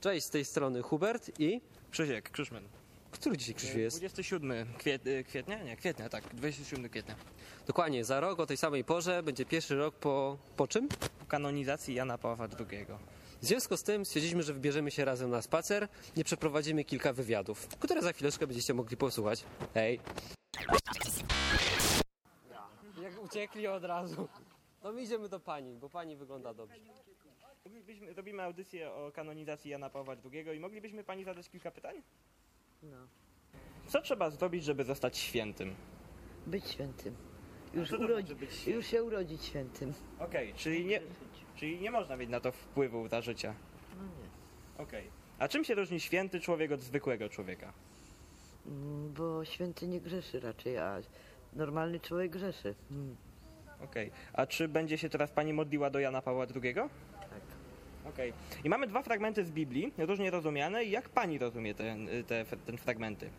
Cześć, z tej strony Hubert i... Krzysiek, Krzyszman. Który dzisiaj Krzysiu jest? 27 kwiet, y, kwietnia? Nie, kwietnia, tak. 27 kwietnia. Dokładnie, za rok o tej samej porze będzie pierwszy rok po... po czym? Po kanonizacji Jana Pawła II. W związku z tym stwierdziliśmy, że wybierzemy się razem na spacer i przeprowadzimy kilka wywiadów, które za chwileczkę będziecie mogli posłuchać. Hej! Jak uciekli od razu. No my idziemy do pani, bo pani wygląda dobrze. Moglibyśmy, robimy audycję o kanonizacji Jana Pawła II i moglibyśmy pani zadać kilka pytań? No, Co trzeba zrobić, żeby zostać świętym? być świętym. Już, urodzi, znaczy świętym? już się urodzić świętym. Okej, czyli, nie, czyli nie można mieć na to wpływu za życia. No nie. Okej. A czym się różni święty człowiek od zwykłego człowieka? Mm, Bo święty nie grzeszy raczej, a normalny człowiek grzeszy. Mm, Okej. A czy będzie się teraz pani modliła do Jana Pawła II? Okej. I mamy dwa fragmenty z Biblii, różnie rozumiane. Jak pani rozumie te, te, te fragmenty?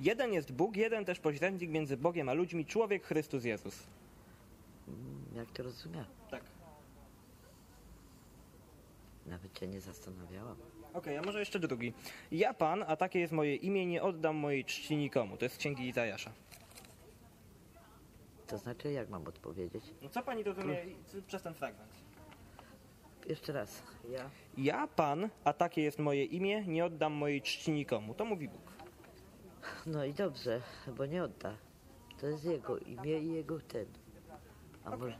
Jeden jest Bóg, jeden też pośrednik między Bogiem a ludźmi, człowiek Chrystus Jezus. Mm, Jak to rozumiem? Tak. Nawet się nie zastanawiałam. Okej, a może jeszcze drugi. Ja Pan, a takie jest moje imię, nie oddam mojej czci nikomu. To jest z księgi Izajasza. To znaczy, jak mam odpowiedzieć? No co pani rozumie przez ten fragment? Jeszcze raz. Ja? Ja Pan, a takie jest moje imię, nie oddam mojej czci nikomu. To mówi Bóg. No i dobrze, bo nie odda. To jest jego imię i jego ten. A może...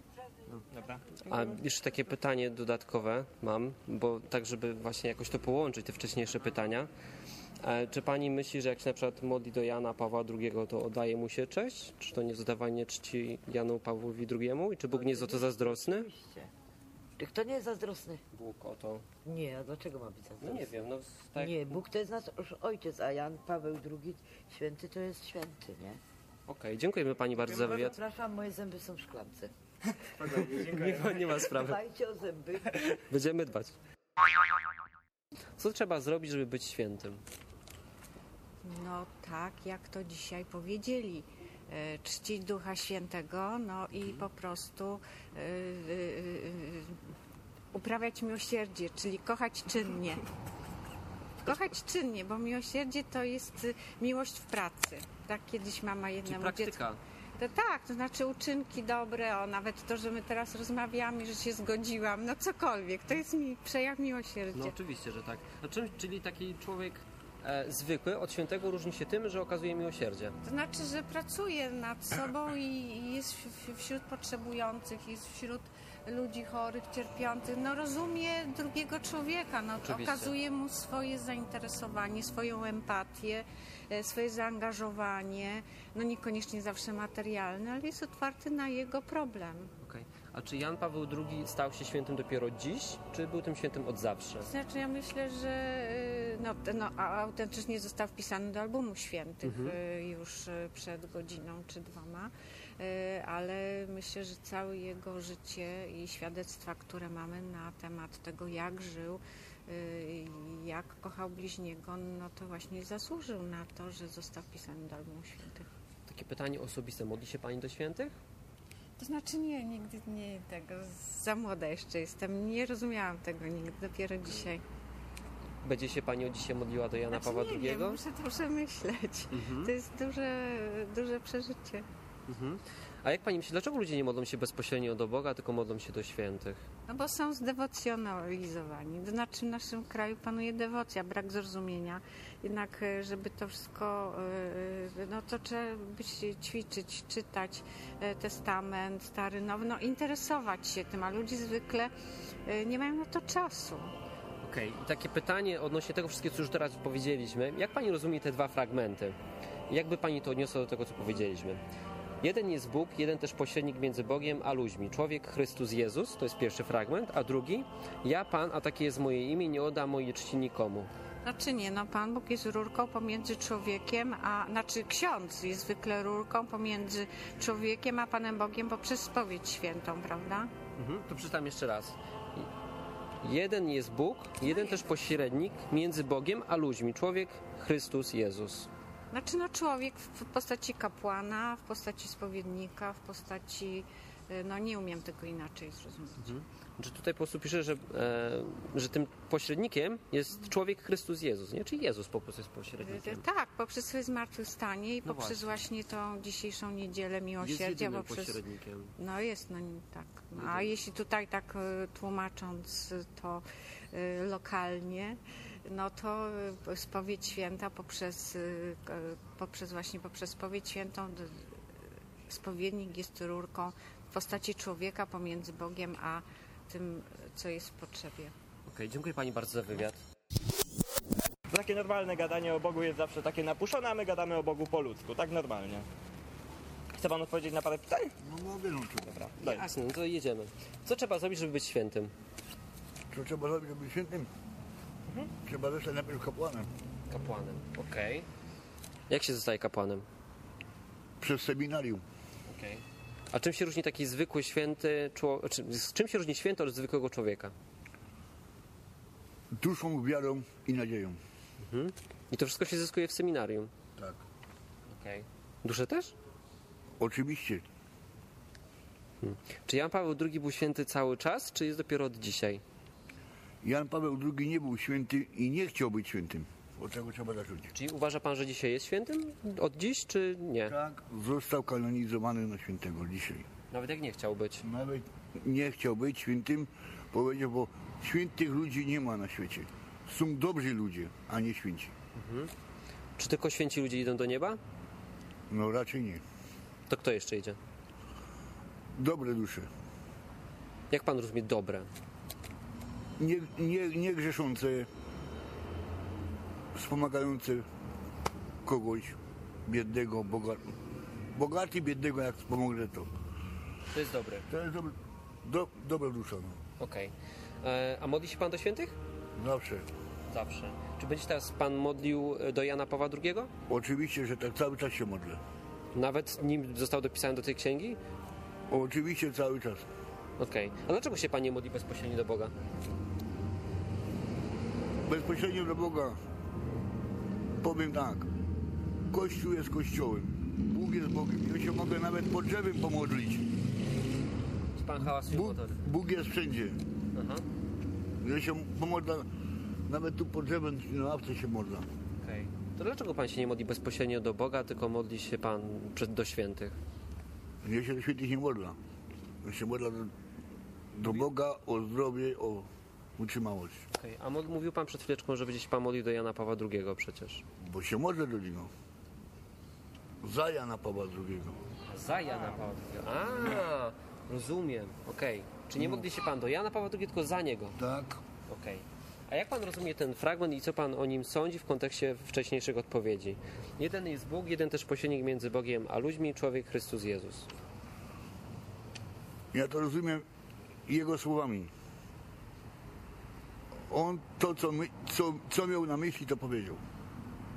Dobra. A jeszcze takie pytanie dodatkowe mam, bo tak, żeby właśnie jakoś to połączyć, te wcześniejsze pytania. E, Czy pani myśli, że jak się na przykład modli do Jana Pawła II, to oddaje mu się cześć? Czy to nie jest oddawanie czci Janu Pawłowi II? I czy Bóg nie jest o to zazdrosny? Oczywiście. Czy kto nie jest zazdrosny? Bóg o to. Nie, a dlaczego ma być No zazdrosny? nie wiem, no tak. Nie, Bóg to jest nasz ojciec, a Jan Paweł II święty to jest święty, nie? Okej, dziękujemy pani bardzo za wywiad. Przepraszam, moje zęby są w szklance. Nie, nie ma sprawy. Dbajcie o zęby. Będziemy dbać. Co trzeba zrobić, żeby być świętym? No tak, jak to dzisiaj powiedzieli. E, Czcić Ducha Świętego, no i po prostu e, e, uprawiać miłosierdzie, czyli kochać czynnie. Kochać czynnie, bo miłosierdzie to jest y, miłość w pracy. Tak kiedyś mama jednemu dziecku to tak, to znaczy uczynki dobre, o nawet to, że my teraz rozmawiamy, że się zgodziłam, no cokolwiek, to jest mi przejaw miłosierdzia. No oczywiście, że tak. A czym, czyli taki człowiek zwykły od świętego różni się tym, że okazuje miłosierdzie. To znaczy, że pracuje nad sobą i jest wśród potrzebujących, jest wśród ludzi chorych, cierpiących. No rozumie drugiego człowieka, no, Oczywiście. okazuje mu swoje zainteresowanie, swoją empatię, e, swoje zaangażowanie, no niekoniecznie zawsze materialne, ale jest otwarty na jego problem. Okej. A czy Jan Paweł II stał się świętym dopiero dziś, czy był tym świętym od zawsze? Znaczy ja myślę, że no, no, a- autentycznie został wpisany do albumu świętych y, już y, przed godziną czy dwoma, y, ale myślę, że całe jego życie i świadectwa, które mamy na temat tego, jak żył, jak kochał bliźniego, no to właśnie zasłużył na to, że został wpisany do albumu świętych. Takie pytanie osobiste. Modli się pani do świętych? To znaczy nie, nigdy nie tego, za młoda jeszcze jestem, nie rozumiałam tego nigdy, dopiero dzisiaj. Będzie się pani od dzisiaj modliła do Jana Znaczy, Pawła nie II? Wiem, muszę to przemyśleć. To jest duże, duże przeżycie. Mhm. A jak pani myśli, dlaczego ludzie nie modlą się bezpośrednio do Boga, tylko modlą się do świętych? No bo są zdewocjonalizowani. To znaczy w naszym kraju panuje dewocja, brak zrozumienia. Jednak, e, żeby to wszystko, e, e, no to trzeba być, ćwiczyć, czytać testament, stary, nowy, no interesować się tym, a ludzie zwykle nie mają na to czasu. Okej, i takie pytanie odnośnie tego wszystkiego, co już teraz powiedzieliśmy. Jak pani rozumie te dwa fragmenty? Jakby pani to odniosła do tego, co powiedzieliśmy? Jeden jest Bóg, jeden też pośrednik między Bogiem a ludźmi. Człowiek Chrystus Jezus, to jest pierwszy fragment, a drugi, ja Pan, a takie jest moje imię, nie oddam mojej czci nikomu. Znaczy nie, no Pan Bóg jest rurką pomiędzy człowiekiem, a znaczy ksiądz jest zwykle rurką pomiędzy człowiekiem a Panem Bogiem poprzez spowiedź świętą, prawda? Mhm, to przeczytam jeszcze raz. Jeden jest Bóg, jeden też pośrednik między Bogiem a ludźmi. Człowiek Chrystus Jezus. Znaczy no człowiek w postaci kapłana, w postaci spowiednika, w postaci no nie umiem tego inaczej zrozumieć. Czy tutaj po prostu pisze, że, e, że tym pośrednikiem jest człowiek Chrystus Jezus, nie? Czyli Jezus po prostu jest Y, pośrednikiem. Tak, poprzez swoje zmartwychwstanie i No poprzez właśnie tą dzisiejszą niedzielę Jest miłosierdzia, jedynym poprzez pośrednikiem. No jest, no tak. No, a jeśli tutaj tak e, tłumacząc to lokalnie, no to spowiedź święta poprzez, poprzez właśnie poprzez spowiedź świętą spowiednik jest rurką w postaci człowieka pomiędzy Bogiem a tym, co jest w potrzebie. Okej, dziękuję Pani bardzo za wywiad. Takie normalne gadanie o Bogu jest zawsze takie napuszone, a my gadamy o Bogu po ludzku, tak normalnie. Chce pan odpowiedzieć na parę pytań? No mogę, no co, Dobra, daj. Jasne, no to jedziemy. Co trzeba zrobić, żeby być świętym? co trzeba zrobić, żeby być świętym? Trzeba zostać najpierw kapłanem. Kapłanem. Okej. Jak się zostaje kapłanem? Przez seminarium. Okej. A czym się różni taki zwykły święty człowiek? Z czym się różni święty od zwykłego człowieka? Duszą, wiarą i nadzieją. I to wszystko się zyskuje w seminarium. Tak. Okej. Duszę też? Oczywiście. Czy Jan Paweł II był święty cały czas, czy jest dopiero od dzisiaj? Jan Paweł II nie był święty i nie chciał być świętym. Od tego trzeba zacząć. Czyli uważa pan, że dzisiaj jest świętym? Od dziś, czy nie? Tak, został kanonizowany na świętego dzisiaj. Nawet jak nie chciał być. Nawet nie chciał być świętym, powiedział, bo świętych ludzi nie ma na świecie. Są dobrzy ludzie, a nie święci. Czy tylko święci ludzie idą do nieba? No raczej nie. To kto jeszcze idzie? Dobre dusze. Jak pan rozumie dobre? Nie, nie, nie grzeszące, wspomagające kogoś biednego, bogaty. Bogaty, biednego, jak wspomogę to. To jest dobre. To jest dobry, do, dobra dusza, no. Okej. E, A modli się pan do świętych? Zawsze. Zawsze. Czy będzie teraz pan modlił e, do Jana Pawła II? Oczywiście, że tak cały czas się modlę. Nawet nim został dopisany do tej księgi? Oczywiście cały czas. Okej. A dlaczego się pan nie modli bezpośrednio do Boga? Bezpośrednio do Boga powiem tak. Kościół jest kościołem. Bóg jest Bogiem. Ja się mogę nawet pod drzewem pomodlić. Pan hałasuje Bóg, motory? Bóg jest wszędzie. Aha. Ja się pomodlę, nawet tu pod drzewem na ławce się modlę. Okej. To dlaczego pan się nie modli bezpośrednio do Boga, tylko modli się pan przed, do świętych? Ja się do świętych nie modlę. Ja się modlę do, do Boga o zdrowie, o utrzymałość. Okej. A mówił pan przed chwileczką, że będzie się pan modlił do Jana Pawła II przecież. Bo się modlę do niego. Za Jana Pawła II. Za Jana Pawła II. A, rozumiem. Okej. Czy nie modli się pan do Jana Pawła II, tylko za niego? Tak. Okej. A jak pan rozumie ten fragment i co pan o nim sądzi w kontekście wcześniejszych odpowiedzi? Jeden jest Bóg, jeden też pośrednik między Bogiem a ludźmi, człowiek Chrystus Jezus. Ja to rozumiem jego słowami. On to, co, my, co, co miał na myśli, to powiedział.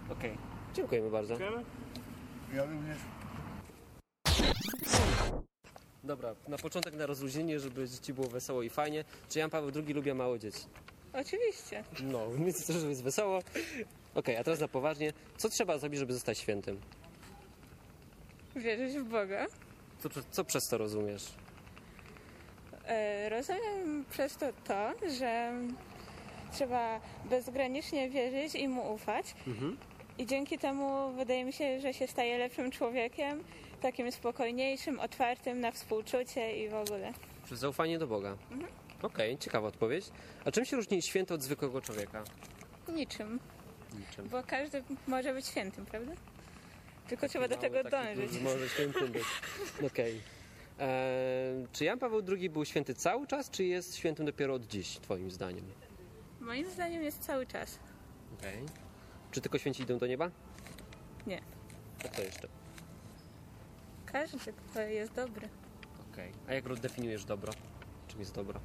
Okej. Dziękujemy bardzo. Dziękujemy. Ja również. Dobra, na początek na rozluźnienie, żeby dzieci było wesoło i fajnie. Czy Jan Paweł II lubi małe dzieci? Oczywiście. No, więc też jest wesoło. Okej, a teraz na poważnie. Co trzeba zrobić, żeby zostać świętym? Wierzyć w Boga. Co, prze- co przez to rozumiesz? E, rozumiem przez to to, że trzeba bezgranicznie wierzyć i mu ufać. I dzięki temu wydaje mi się, że się staje lepszym człowiekiem, takim spokojniejszym, otwartym na współczucie i w ogóle. Przez zaufanie do Boga. Okej, ciekawa odpowiedź. A czym się różni święty od zwykłego człowieka? Niczym, Niczym. bo każdy może być świętym, prawda? Tylko trzeba do Mały tego taki dążyć. Może świętym być. Okej. Eee, Czy Jan Paweł II był święty cały czas, czy jest świętym dopiero od dziś, twoim zdaniem? Moim zdaniem jest cały czas. Okej. Czy tylko święci idą do nieba? Nie. A kto jeszcze? Każdy, kto jest dobry. Okej. A jak definiujesz dobro? Czym jest dobro?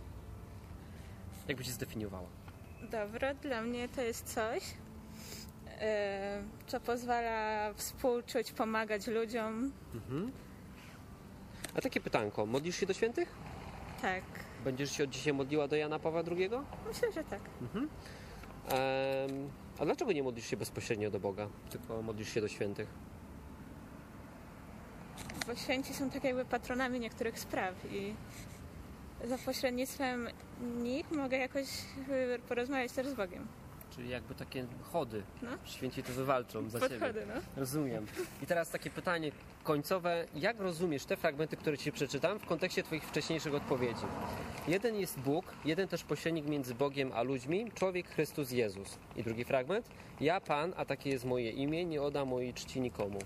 Jak byś się zdefiniowała? Dobro dla mnie to jest coś, e, co pozwala współczuć, pomagać ludziom. A takie pytanko, modlisz się do świętych? Tak, Będziesz się od dzisiaj modliła do Jana Pawła II? myślę, że tak. Em, a dlaczego nie modlisz się bezpośrednio do Boga, tylko modlisz się do świętych? bo święci są tak jakby patronami niektórych spraw i za pośrednictwem nich mogę jakoś y, porozmawiać też z Bogiem. Czyli jakby takie chody. No. Święci to wywalczą za siebie. Podchody, no. Rozumiem. I teraz takie pytanie końcowe. Jak rozumiesz te fragmenty, które Ci przeczytam w kontekście Twoich wcześniejszych odpowiedzi? Jeden jest Bóg, jeden też pośrednik między Bogiem a ludźmi, człowiek Chrystus Jezus. I drugi fragment. Ja Pan, a takie jest moje imię, nie oddam mojej czci nikomu.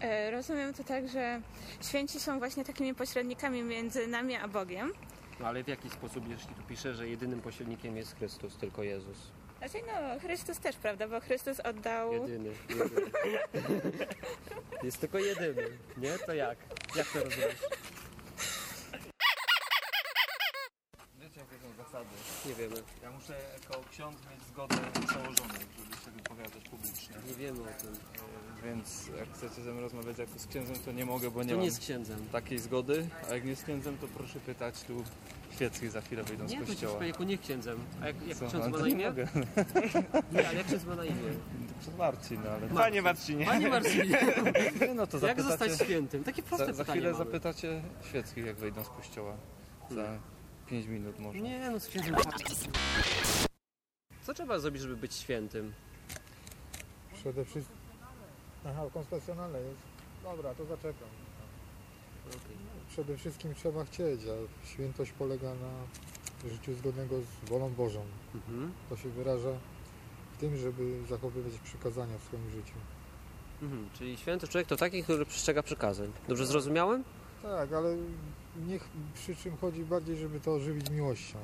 E, Rozumiem to tak, że święci są właśnie takimi pośrednikami między nami a Bogiem. No ale w jaki sposób, jeśli tu pisze, że jedynym pośrednikiem jest Chrystus, tylko Jezus? Znaczy no, Chrystus też, prawda, bo Chrystus oddał... Jedyny. jedyny. Jest tylko jedyny. Nie? To jak? Jak to rozumiesz? Wiecie jakie są zasady? Nie wiemy. Ja muszę jako ksiądz mieć zgodę przełożonych, żeby wypowiadać publicznie. Nie wiemy o tym. E, Więc jak chcecie ze mną rozmawiać jako z księdzem, to nie mogę, bo nie To mam nie z księdzem. takiej zgody. A jak nie z księdzem, to proszę pytać tu świeckich za chwilę wyjdą Nie, z kościoła. słuchaj, jako nie księdzem. A jak, jak Co? ksiądz Ale ma na nie imię? mogę. Nie, ale jak ksiądz ma na imię? To Marcin, no ale... Panie Marcinie. Panie Marcinie, Nie, no to jak zapytacie... zostać świętym? Takie proste Za, za pytanie chwilę mamy. zapytacie świeckich, jak wyjdą z kościoła. Za 5 minut może. Nie, no z świętym. Co trzeba zrobić, żeby być świętym? Przede wszystkim. Aha, konfesjonalne jest. Dobra, to zaczekam. Przede wszystkim trzeba chcieć, a świętość polega na życiu zgodnego z wolą Bożą. Mhm. To się wyraża w tym, żeby zachowywać przykazania w swoim życiu. Mhm. Czyli święty człowiek to taki, który przestrzega przykazań. Dobrze zrozumiałem? Tak, ale niech przy czym chodzi bardziej, żeby to ożywić miłością.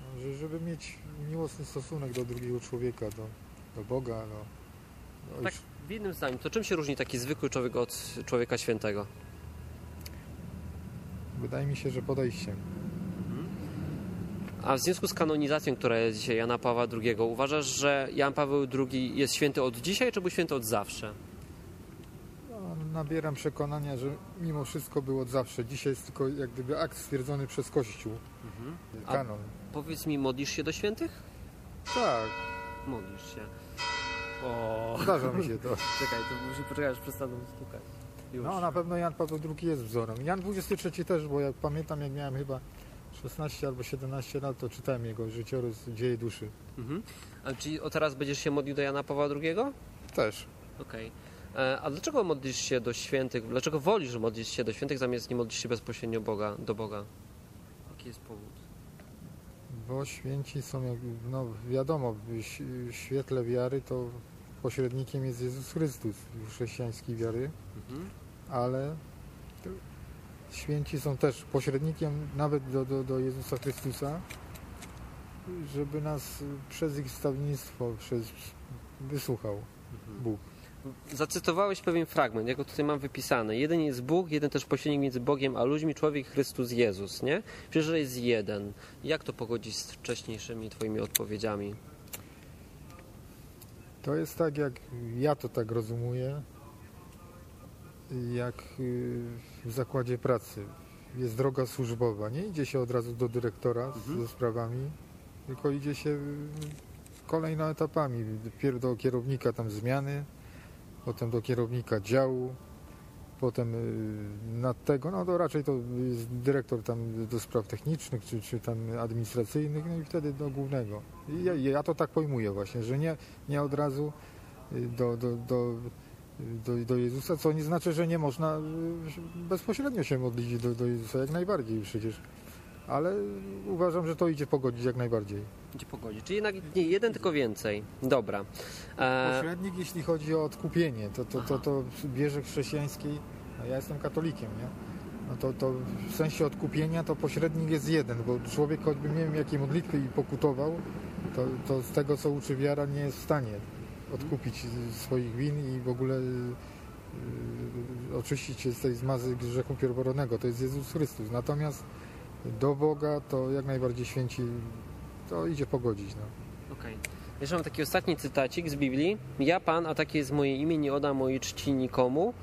No, że- Żeby mieć miłosny stosunek do drugiego człowieka, do, do Boga, do, do Tak, w jednym zdaniu, to czym się różni taki zwykły człowiek od człowieka świętego? Wydaje mi się, że podejściem. A w związku z kanonizacją, która jest dzisiaj Jana Pawła II, uważasz, że Jan Paweł II jest święty od dzisiaj, czy był święty od zawsze? No, nabieram przekonania, że mimo wszystko było od zawsze. Dzisiaj jest tylko jak gdyby akt stwierdzony przez Kościół. A- Kanon. Powiedz mi, modlisz się do świętych? Tak, Modlisz się. O, zdarza mi się to. czekaj, to musi poczekać, aż przestaną stukać. Już. No na pewno Jan Paweł II jest wzorem. Jan XXIII też, bo ja pamiętam jak miałem chyba 16 albo 17 lat, to czytałem jego życiorys Dzieje Duszy. Mhm. A czyli o teraz będziesz się modlił do Jana Pawła II? Też. Okej. E, A dlaczego modlisz się do świętych? Dlaczego wolisz modlić się do świętych, zamiast nie modlić się bezpośrednio Boga, do Boga? Jaki jest powód? Bo święci są, jak, no wiadomo, w świetle wiary to pośrednikiem jest Jezus Chrystus chrześcijańskiej wiary, Mhm. ale święci są też pośrednikiem nawet do, do, do Jezusa Chrystusa, żeby nas przez ich stawnictwo przez, wysłuchał Bóg. Zacytowałeś pewien fragment, ja go tutaj mam wypisany. Jeden jest Bóg, jeden też pośrednik między Bogiem a ludźmi, człowiek Chrystus Jezus, nie? Przecież że jest jeden. Jak to pogodzić z wcześniejszymi twoimi odpowiedziami? To jest tak, jak ja to tak rozumuję, jak y, w zakładzie pracy. Jest droga służbowa. Nie idzie się od razu do dyrektora z- Mhm. ze sprawami, tylko idzie się y, kolejno etapami. Pierw do kierownika tam zmiany, potem do kierownika działu, potem y, nad tego, no to raczej to jest dyrektor tam do spraw technicznych, czy, czy tam administracyjnych, no i wtedy do głównego. I ja, ja to tak pojmuję właśnie, że nie, nie od razu y, do, do, do, do, do Jezusa, co nie znaczy, że nie można y, bezpośrednio się modlić do, do Jezusa, jak najbardziej przecież. Ale uważam, że to idzie pogodzić jak najbardziej. Gdzie pogodzić? Czyli jednak nie jeden, tylko więcej. Dobra. E, Pośrednik, jeśli chodzi o odkupienie, to, to, to, to w wierze chrześcijańskiej, no ja jestem katolikiem, nie? No to, to w sensie odkupienia to pośrednik jest jeden, bo człowiek choćby nie wiem jakie modlitwy i pokutował, to, to z tego co uczy wiara nie jest w stanie odkupić swoich win i w ogóle yy, oczyścić się z tej zmazy grzechu pierworodnego. To jest Jezus Chrystus. Natomiast do Boga to jak najbardziej święci to idzie pogodzić. No. Okej. Jeszcze mam taki ostatni cytacik z Biblii. Ja Pan, a takie jest moje imię, nie oddam mojej czci nikomu.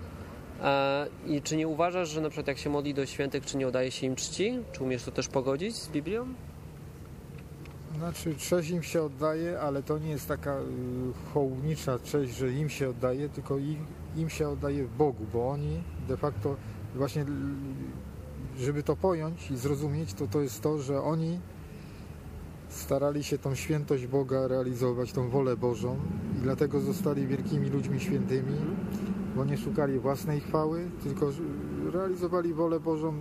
I czy nie uważasz, że na przykład jak się modli do świętych, czy nie oddaje się im czci? Czy umiesz to też pogodzić z Biblią? Znaczy, cześć im się oddaje, ale to nie jest taka y, hołownicza cześć, że im się oddaje, tylko ich, im się oddaje Bogu, bo oni de facto właśnie, żeby to pojąć i zrozumieć, to to jest to, że oni starali się tą świętość Boga realizować, tą wolę Bożą i dlatego zostali wielkimi ludźmi świętymi, bo nie szukali własnej chwały, tylko realizowali wolę Bożą,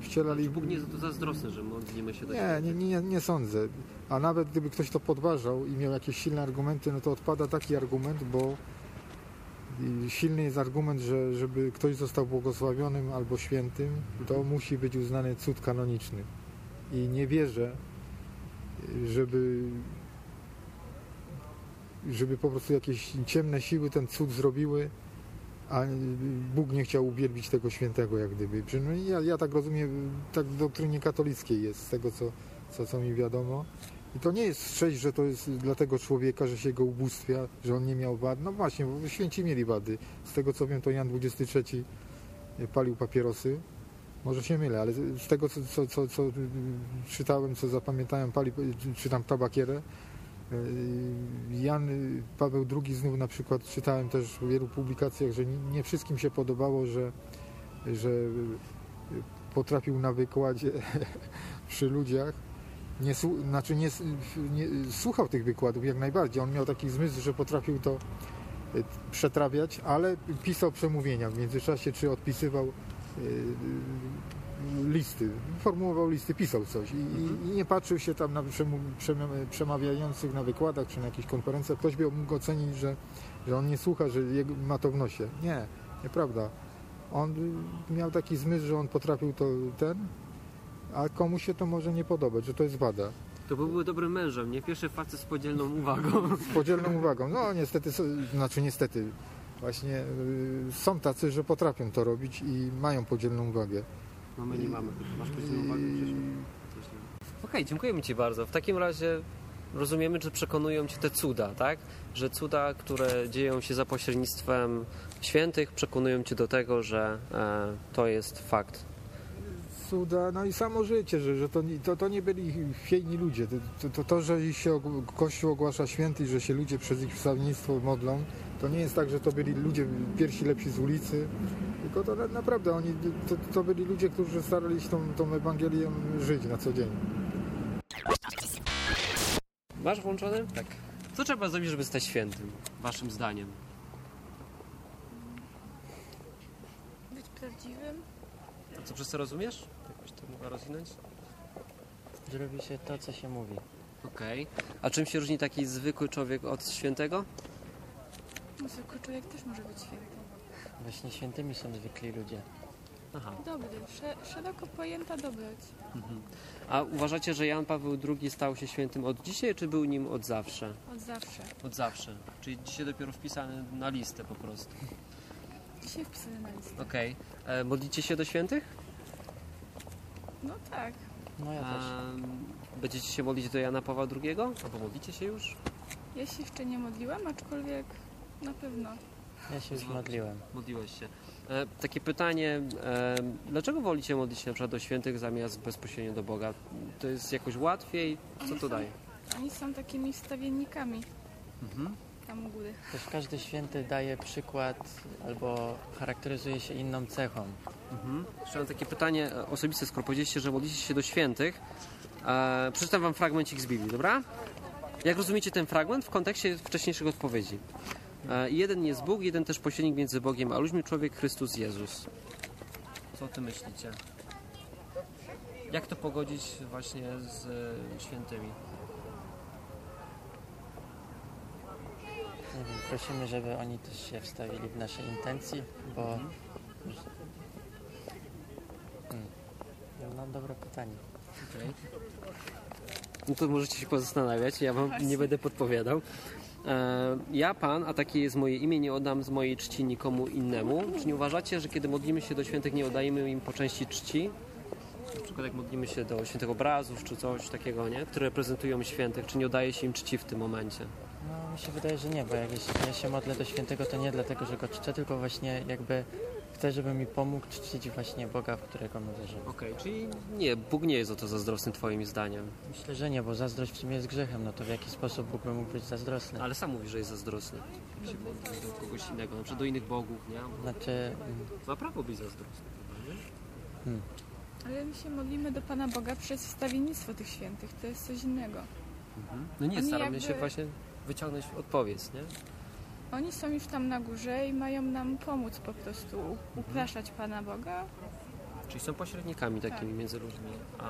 wcielali... Czy Bóg nie jest zazdrosny, że modlimy się do Nie, nie, nie, nie sądzę. A nawet gdyby ktoś to podważał i miał jakieś silne argumenty, no to odpada taki argument, bo silny jest argument, że żeby ktoś został błogosławionym albo świętym, to musi być uznany cud kanoniczny. I nie wierzę, żeby żeby po prostu jakieś ciemne siły ten cud zrobiły, a Bóg nie chciał uwielbić tego świętego jak gdyby. Przynajmniej ja, ja tak rozumiem, tak w doktrynie katolickiej jest, z tego co, co, co mi wiadomo. I to nie jest cześć, że to jest dla tego człowieka, że się go ubóstwia, że on nie miał wad. No właśnie, bo święci mieli wady. Z tego co wiem, to Jan XXIII palił papierosy. Może się mylę, ale z tego co, co, co, co czytałem, co zapamiętałem, pali, czytam tabakierę. Jan Paweł II znów na przykład czytałem też w wielu publikacjach, że nie wszystkim się podobało, że, że potrafił na wykładzie przy ludziach nie, znaczy nie, nie, słuchał tych wykładów jak najbardziej. On miał taki zmysł, że potrafił to e, przetrawiać, ale pisał przemówienia w międzyczasie, czy odpisywał e, listy, formułował listy, pisał coś i, i, i nie patrzył się tam na przemawiających na wykładach czy na jakichś konferencjach. Ktoś by mógł ocenić, że, że on nie słucha, że ma to w nosie. Nie, nieprawda. On miał taki zmysł, że on potrafił to ten, a komuś się to może nie podobać, że to jest wada. To byłby dobrym mężem, nie pierwszy facet z podzielną uwagą. Z podzielną uwagą. No niestety, znaczy niestety, właśnie y, są tacy, że potrafią to robić i mają podzielną uwagę. No my nie mamy. Masz podzielną uwagę? Przecież. Okej, dziękujemy Ci bardzo. W takim razie rozumiemy, że przekonują Cię te cuda, tak? Że cuda, które dzieją się za pośrednictwem świętych, przekonują Cię do tego, że e, to jest fakt. Cuda, no i samo życie, że, że to, nie- to, to nie byli chwiejni ludzie. To, to, to, to, że ich się Kościół ogłasza święty i że się ludzie przez ich wstawiennictwo modlą, to nie jest tak, że to byli ludzie pierwsi lepsi z ulicy, tylko to na, naprawdę oni, to, to byli ludzie, którzy starali się tą, tą Ewangelię żyć na co dzień. Masz włączony? Tak. Co trzeba zrobić, żeby stać świętym, Waszym zdaniem? Być prawdziwym? To co przez to rozumiesz? Mogła rozwinąć? że robi się to, co się mówi. Okej. A czym się różni taki zwykły człowiek od świętego? Zwykły człowiek też może być święty. Właśnie świętymi są zwykli ludzie. Aha. Dobry, sze- szeroko pojęta dobroć. Mhm. A uważacie, że Jan Paweł II stał się świętym od dzisiaj, czy był nim od zawsze? Od zawsze. Od zawsze. Czyli dzisiaj dopiero wpisany na listę po prostu. Dzisiaj wpisane na listę. Okej. E, Modlicie się do świętych? No tak. No ja też. A, będziecie się modlić do Jana Pawła II? Albo modlicie się już? Ja się jeszcze nie modliłam, aczkolwiek na pewno. Ja się już modliłem. Modliłeś się. E, takie pytanie, e, dlaczego wolicie modlić się na przykład do świętych zamiast bezpośrednio do Boga? To jest jakoś łatwiej? Co to daje? Oni są takimi stawiennikami Mhm. Tam u góry. Też każdy święty daje przykład albo charakteryzuje się inną cechą. Mhm. Jeszcze mam takie pytanie e, osobiste, skoro powiedzieliście, że modlicie się do świętych. E, przeczytam wam fragmencik z Biblii, dobra? Jak rozumiecie ten fragment w kontekście wcześniejszych odpowiedzi? E, jeden jest Bóg, jeden też pośrednik między Bogiem a ludźmi, człowiek Chrystus Jezus. Co o tym myślicie? Jak to pogodzić właśnie z e, świętymi? Nie wiem, prosimy, żeby oni też się wstawili w nasze intencji, bo... Hmm. No dobre pytanie. Okej. No to możecie się pozastanawiać, ja wam nie będę podpowiadał. E, ja, Pan, a takie jest moje imię, nie oddam z mojej czci nikomu innemu. Czy nie uważacie, że kiedy modlimy się do świętych, nie oddajemy im po części czci? Na przykład jak modlimy się do świętych obrazów, czy coś takiego, nie? Które reprezentują świętych, czy nie oddaje się im czci w tym momencie? No się wydaje, że nie, bo jak ja się modlę do świętego, to nie dlatego, że go czczę, tylko właśnie jakby chcę, żeby mi pomógł czcić właśnie Boga, w którego my wierzymy. Okej, czyli nie, Bóg nie jest o to zazdrosny twoim zdaniem. Myślę, że nie, bo zazdrość w sumie jest grzechem, no to w jaki sposób Bóg by mógł być zazdrosny? Ale sam mówi, że jest zazdrosny. Jak się modli do kogoś innego, na przykład do innych bogów, nie? Znaczy, mm, Ma prawo być zazdrosny. chyba, nie? Ale my się modlimy do Pana Boga przez wstawiennictwo tych świętych. To jest coś innego. No nie, Oni staramy jakby- się właśnie wyciągnąć odpowiedź, nie? Oni są już tam na górze i mają nam pomóc po prostu upraszać Pana Boga. Czyli są pośrednikami takimi między ludźmi a, a,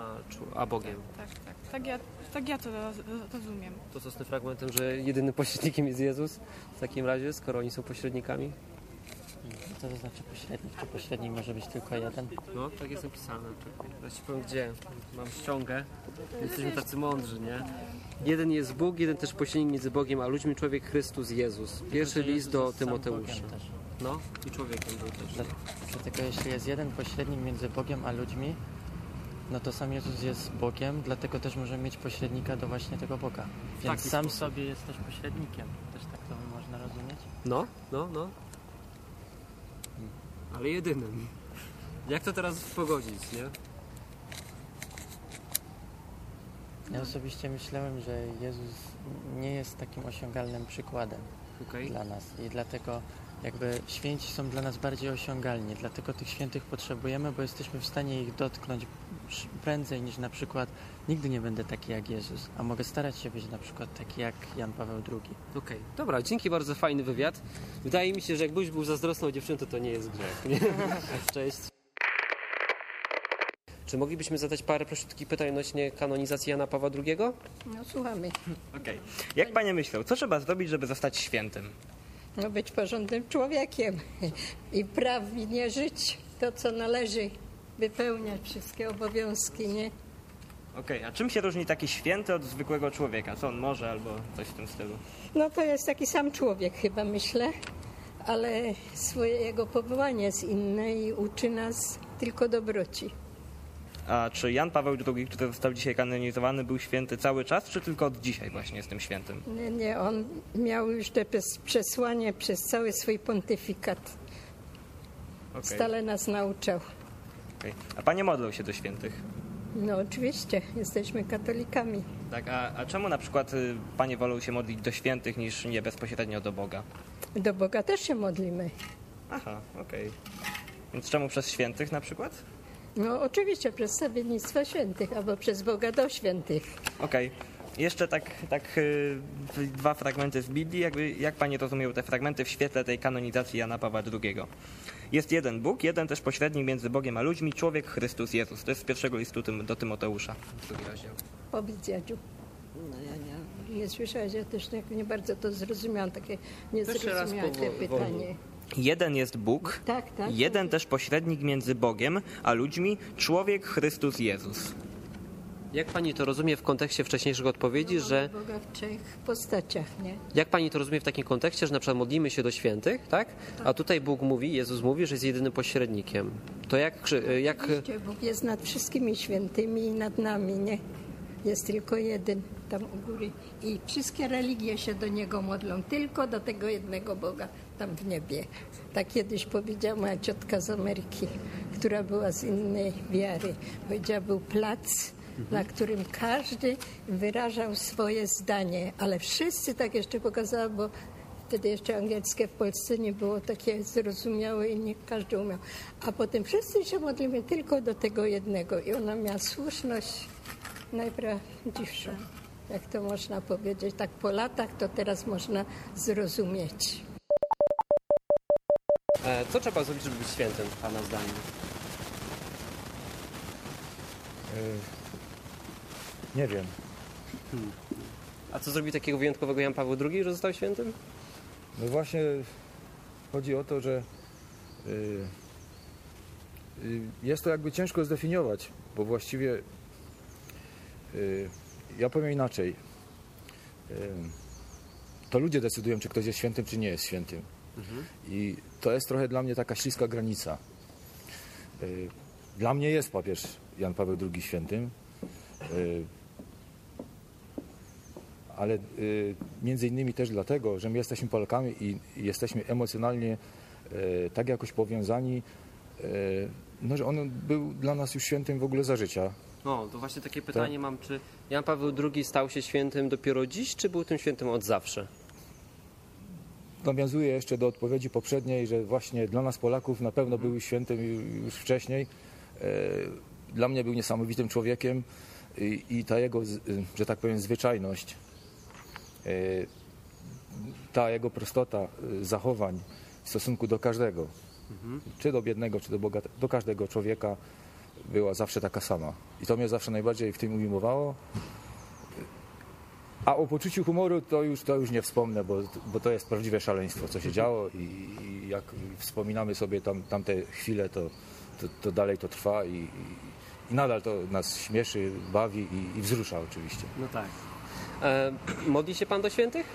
a, czu- a Bogiem. Tak, tak. Tak ja, tak ja to roz, rozumiem. To co z tym fragmentem, że jedynym pośrednikiem jest Jezus w takim razie, skoro oni są pośrednikami? Co to znaczy pośrednik? Czy pośrednik może być tylko jeden? No, tak jest napisane. Teraz ci powiem gdzie. Mam ściągę. Jesteśmy tacy mądrzy, nie? Jeden jest Bóg, jeden też pośrednik między Bogiem a ludźmi, człowiek Chrystus Jezus. Pierwszy list do Tymoteusza. No, i człowiekiem był też. Dla- Dlatego jeśli jest jeden pośrednik między Bogiem a ludźmi, no to sam Jezus jest Bogiem, dlatego też możemy mieć pośrednika do właśnie tego Boga. Więc Taki sam sposób. sobie jest też pośrednikiem. Też tak to można rozumieć? No, no, no. Ale jedynym. Jak to teraz pogodzić, nie? Ja osobiście myślałem, że Jezus nie jest takim osiągalnym przykładem Okej. dla nas i dlatego jakby święci są dla nas bardziej osiągalni, dlatego tych świętych potrzebujemy, bo jesteśmy w stanie ich dotknąć prędzej niż na przykład nigdy nie będę taki jak Jezus, a mogę starać się być na przykład taki jak Jan Paweł II. Okej, dobra, dzięki bardzo, fajny wywiad. Wydaje mi się, że jakbyś był zazdrosną dziewczyną, to to nie jest grzech. Nie? Cześć. Czy moglibyśmy zadać parę prościutkich pytań odnośnie kanonizacji Jana Pawła II? No słuchamy. Okej. Jak panie myślą, co trzeba zrobić, żeby zostać świętym? No, być porządnym człowiekiem i prawnie żyć to, co należy, wypełniać wszystkie obowiązki, nie? Okej, a czym się różni taki święty od zwykłego człowieka? Co on może albo coś w tym stylu? No to jest taki sam człowiek chyba, myślę, ale swoje jego powołanie jest inne i uczy nas tylko dobroci. A czy Jan Paweł II, który został dzisiaj kanonizowany, był święty cały czas, czy tylko od dzisiaj właśnie jest tym świętym? Nie, nie, on miał już te pes- przesłanie przez cały swój pontyfikat. Okej, Stale nas nauczał. Okej. A panie modlą się do świętych? No oczywiście, jesteśmy katolikami. Tak, a, a czemu na przykład y, panie wolą się modlić do świętych niż nie bezpośrednio do Boga? Do Boga też się modlimy. Aha, okej. Więc czemu przez świętych na przykład? No oczywiście przez stawiennictwo świętych, albo przez Boga do świętych. Okej. Jeszcze tak, tak y, dwa fragmenty z Biblii. Jakby, jak Panie rozumieją te fragmenty w świetle tej kanonizacji Jana Pawła II? Jest jeden Bóg, jeden też pośrednik między Bogiem a ludźmi, człowiek Chrystus Jezus. To jest z pierwszego listu tym, do Tymoteusza, drugi rozdział. Powiedz Jadziu. No ja nie, nie słyszałaś, ja też tak nie bardzo to zrozumiałam, takie niezrozumiałe te pytanie. Jeden jest Bóg, Tak, tak. jeden też pośrednik między Bogiem a ludźmi, człowiek Chrystus Jezus. Jak pani to rozumie w kontekście wcześniejszych odpowiedzi, że Boga w trzech postaciach, nie? jak pani to rozumie w takim kontekście, że na przykład modlimy się do świętych, tak? A tutaj Bóg mówi, Jezus mówi, że jest jedynym pośrednikiem. To jak, krzy- jak Oczywiście Bóg jest nad wszystkimi świętymi i nad nami, nie? Jest tylko jeden tam u góry. I wszystkie religie się do Niego modlą, tylko do tego jednego Boga tam w niebie. Tak kiedyś powiedziała moja ciotka z Ameryki, która była z innej wiary. Powiedziała, był plac, na którym każdy wyrażał swoje zdanie, ale wszyscy tak jeszcze pokazała, bo wtedy jeszcze angielskie w Polsce nie było takie zrozumiałe i nie każdy umiał. A potem wszyscy się modlimy tylko do tego jednego i ona miała słuszność najprawdziwszą. Jak to można powiedzieć, tak po latach to teraz można zrozumieć. e, co trzeba zrobić, żeby być świętym, pana zdaniem? Nie wiem. A co zrobił takiego wyjątkowego Jan Paweł II, że został świętym? No właśnie chodzi o to, że y, y, jest to jakby ciężko zdefiniować, bo właściwie y, ja powiem inaczej. To ludzie decydują, czy ktoś jest świętym, czy nie jest świętym. I to jest trochę dla mnie taka śliska granica. Dla mnie jest papież Jan Paweł II świętym. Y, ale y, między innymi też dlatego, że my jesteśmy Polakami i jesteśmy emocjonalnie e, tak jakoś powiązani, e, no, że on był dla nas już świętym w ogóle za życia. No, to właśnie takie pytanie mam, czy Jan Paweł II stał się świętym dopiero dziś, czy był tym świętym od zawsze? Nawiązuję jeszcze do odpowiedzi poprzedniej, że właśnie dla nas Polaków na pewno był świętym ju- już wcześniej. E, Dla mnie był niesamowitym człowiekiem i, ta jego, że tak powiem, zwyczajność, ta jego prostota e, zachowań w stosunku do każdego, czy do biednego, czy do bogatego, do każdego człowieka była zawsze taka sama. I to mnie zawsze najbardziej w tym ujmowało. A o poczuciu humoru to już, to już nie wspomnę, bo, bo to jest prawdziwe szaleństwo, co się działo i, i jak wspominamy sobie tam, tamte chwile, to, to, to dalej to trwa i, i, i nadal to nas śmieszy, bawi i, i wzrusza oczywiście. No tak. E, modli się pan do świętych?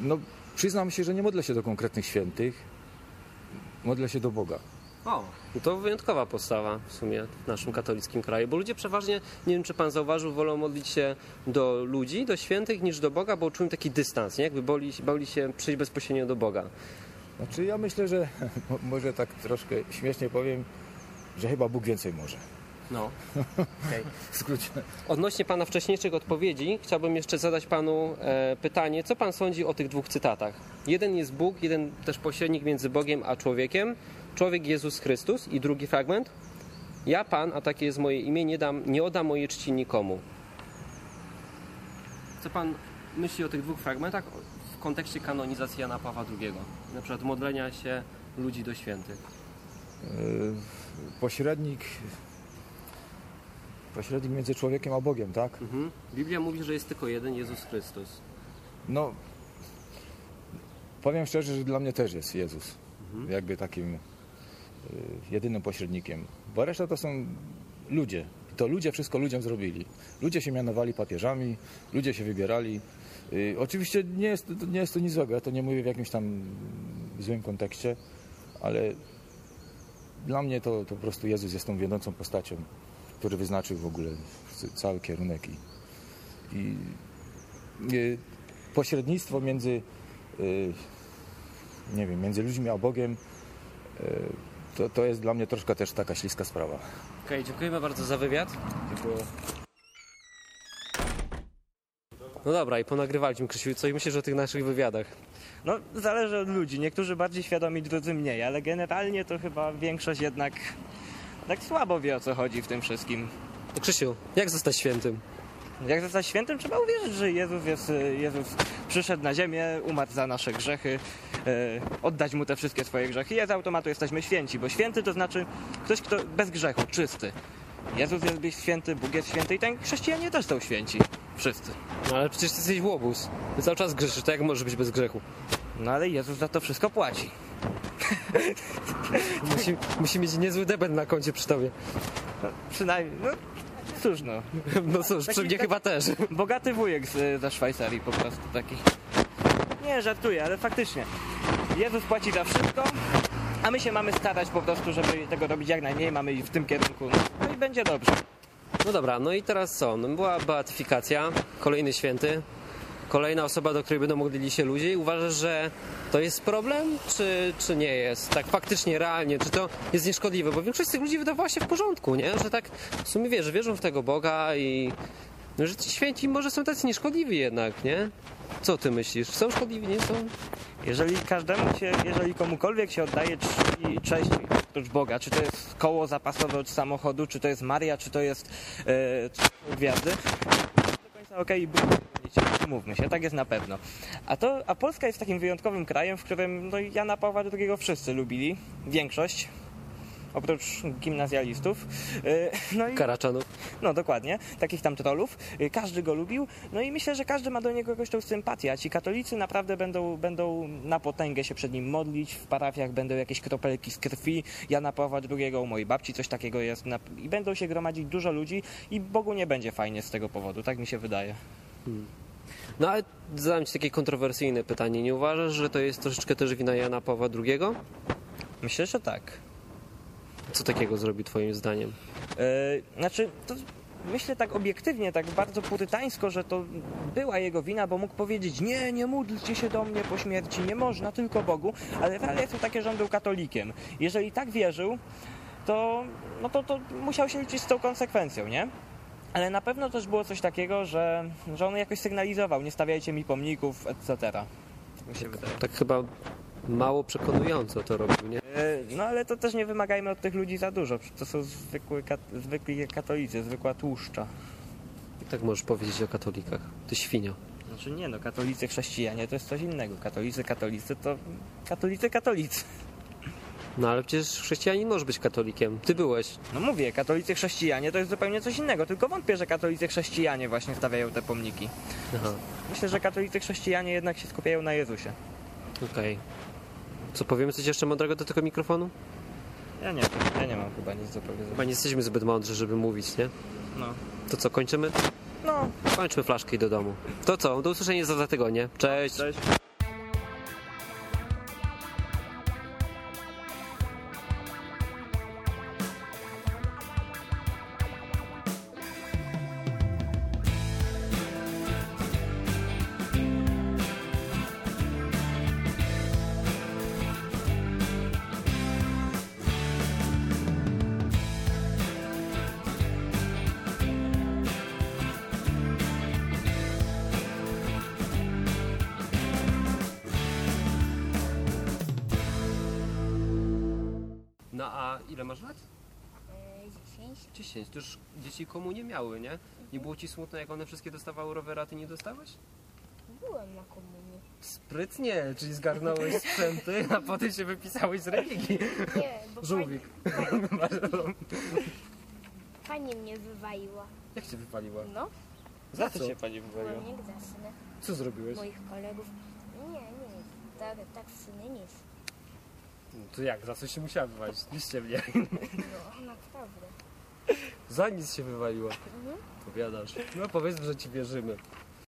No, przyznam się, że nie modlę się do konkretnych świętych, modlę się do Boga. O, to wyjątkowa postawa w sumie w naszym katolickim kraju, bo ludzie przeważnie, nie wiem czy pan zauważył, wolą modlić się do ludzi, do świętych niż do Boga, bo czują taki dystans, nie? Jakby boli, bali się przyjść bezpośrednio do Boga. Znaczy ja myślę, że mo- może tak troszkę śmiesznie powiem, że chyba Bóg więcej może. No. W skrócie. Odnośnie pana wcześniejszych odpowiedzi, chciałbym jeszcze zadać panu e, pytanie, co pan sądzi o tych dwóch cytatach? Jeden jest Bóg, jeden też pośrednik między Bogiem a człowiekiem, człowiek Jezus Chrystus i drugi fragment. Ja pan, a takie jest moje imię, nie, dam, nie oddam mojej czci nikomu. Co pan myśli o tych dwóch fragmentach w kontekście kanonizacji Jana Pawła II? Na przykład modlenia się ludzi do świętych. Yy, Pośrednik, pośrednik między człowiekiem a Bogiem, tak? Mhm. Biblia mówi, że jest tylko jeden Jezus Chrystus. No, powiem szczerze, że dla mnie też jest Jezus. Mhm. Jakby takim y, jedynym pośrednikiem. Bo reszta to są ludzie. I to ludzie wszystko ludziom zrobili. Ludzie się mianowali papieżami, ludzie się wybierali. Y, oczywiście nie jest, to nie jest to nic złego, ja to nie mówię w jakimś tam złym kontekście, ale dla mnie to, to po prostu Jezus jest tą wiodącą postacią, który wyznaczył w ogóle cały kierunek i, i y, pośrednictwo między y, nie wiem, między ludźmi a Bogiem y, to, to jest dla mnie troszkę też taka śliska sprawa. Okej, dziękujemy bardzo za wywiad. Dziękuję. No dobra, i ponagrywaliśmy, Krzysiu, co myślisz o tych naszych wywiadach? No, zależy od ludzi. Niektórzy bardziej świadomi, drudzy mniej, ale generalnie to chyba większość jednak tak słabo wie o co chodzi w tym wszystkim. Krzysiu, jak zostać świętym? Jak zostać świętym, trzeba uwierzyć, że Jezus, jest, Jezus przyszedł na ziemię, umarł za nasze grzechy, e, oddać Mu te wszystkie swoje grzechy i z automatu jesteśmy święci, bo święty to znaczy ktoś, kto bez grzechu, czysty. Jezus jest święty, Bóg jest święty i ten chrześcijanie też są święci. Wszyscy. No ale przecież ty jesteś łobuz. Ty cały czas grzeszysz, to jak możesz być bez grzechu? No ale Jezus za to wszystko płaci. Musi, musi mieć niezły debet na koncie przy tobie. No, przynajmniej, no cóż no. No cóż, przy mnie chyba też. Bogaty wujek z, ze Szwajcarii po prostu taki. Nie, żartuję, ale faktycznie. Jezus płaci za wszystko, a my się mamy starać po prostu, żeby tego robić jak najmniej, mamy w tym kierunku. No i będzie dobrze. No dobra, no i teraz co? No była beatyfikacja, kolejny święty, kolejna osoba, do której będą modlili się ludzie. Uważasz, że to jest problem, czy, czy nie jest? Tak faktycznie, realnie, czy to jest nieszkodliwe? Bo większość z tych ludzi wydawała się w porządku, nie? Że tak w sumie wiesz, wierzą w tego Boga i no, że ci święci może są tacy nieszkodliwi jednak, nie? Co ty myślisz? Są szkodliwi, nie są? Jeżeli każdemu się, jeżeli komukolwiek się oddaje czci i cześć oprócz Boga, czy to jest koło zapasowe od samochodu, czy to jest Maria, czy to jest e, gwiazdy, to do końca okej, Bóg nie umówmy się, tak jest na pewno. A, to, a Polska jest takim wyjątkowym krajem, w którym no, Jana Pawła II wszyscy lubili, większość, oprócz gimnazjalistów. E, No i Karaczanów. no dokładnie, takich tam trollów. Y, Każdy go lubił, no i myślę, że każdy ma do niego jakąś tą sympatię, a ci katolicy naprawdę będą, będą na potęgę się przed nim modlić, w parafiach będą jakieś kropelki z krwi Jana Pawła II, u mojej babci coś takiego jest i będą się gromadzić dużo ludzi i Bogu nie będzie fajnie z tego powodu, tak mi się wydaje. No ale zadam ci takie kontrowersyjne pytanie. Nie uważasz, że to jest troszeczkę też wina Jana Pawła II? Myślę, że tak. Co takiego zrobi twoim zdaniem? Yy, znaczy, to myślę tak obiektywnie, tak bardzo purytańsko, że to była jego wina, bo mógł powiedzieć nie, nie módlcie się do mnie po śmierci, nie można, tylko Bogu, ale realiach są takie, że on był katolikiem. Jeżeli tak wierzył, to, no to, to musiał się liczyć z tą konsekwencją, nie? Ale na pewno też było coś takiego, że, że on jakoś sygnalizował, nie stawiajcie mi pomników, etc. Tak wydaje. Tak chyba mało przekonująco to robił, nie? E, No ale to też nie wymagajmy od tych ludzi za dużo. To są zwykły, kat, zwykli katolicy, zwykła tłuszcza. Tak możesz powiedzieć o katolikach. Ty świnio. Znaczy nie no, katolicy chrześcijanie to jest coś innego. Katolicy, katolicy to katolicy, katolicy. No ale przecież chrześcijanin może być katolikiem. Ty byłeś. No mówię, katolicy chrześcijanie to jest zupełnie coś innego. Tylko wątpię, że katolicy chrześcijanie właśnie stawiają te pomniki. Aha, Myślę, że katolicy chrześcijanie jednak się skupiają na Jezusie. okej. Co, powiemy coś jeszcze mądrego do tego mikrofonu? Ja nie, ja nie mam chyba nic do powiedzenia. Chyba nie jesteśmy zbyt mądrzy, żeby mówić, nie? No. To co, kończymy? No. Kończmy flaszkę i do domu. To co, do usłyszenia za, za tygodnie. Cześć. Cześć. Ile masz lat? 10. 10. To już dzieci komu nie miały, nie? Nie było ci smutno, jak one wszystkie dostawały rowery, a ty nie dostałeś? Byłem na komunii. Sprytnie, czyli zgarnąłeś sprzęty, a potem się wypisałeś z religii. Nie, bo Żółwik. Pani mnie wywaliła. Jak cię wypaliła? No, Za co? się pani wywaliła? no nikt za syny Co zrobiłeś? moich kolegów. Nie, nie, tak, tak syny nic. To jak? Za coś się musiała wywalić? Liście mnie. No, naprawdę. Za nic się wywaliła. Mhm. Powiadasz. No powiedzmy, że ci wierzymy.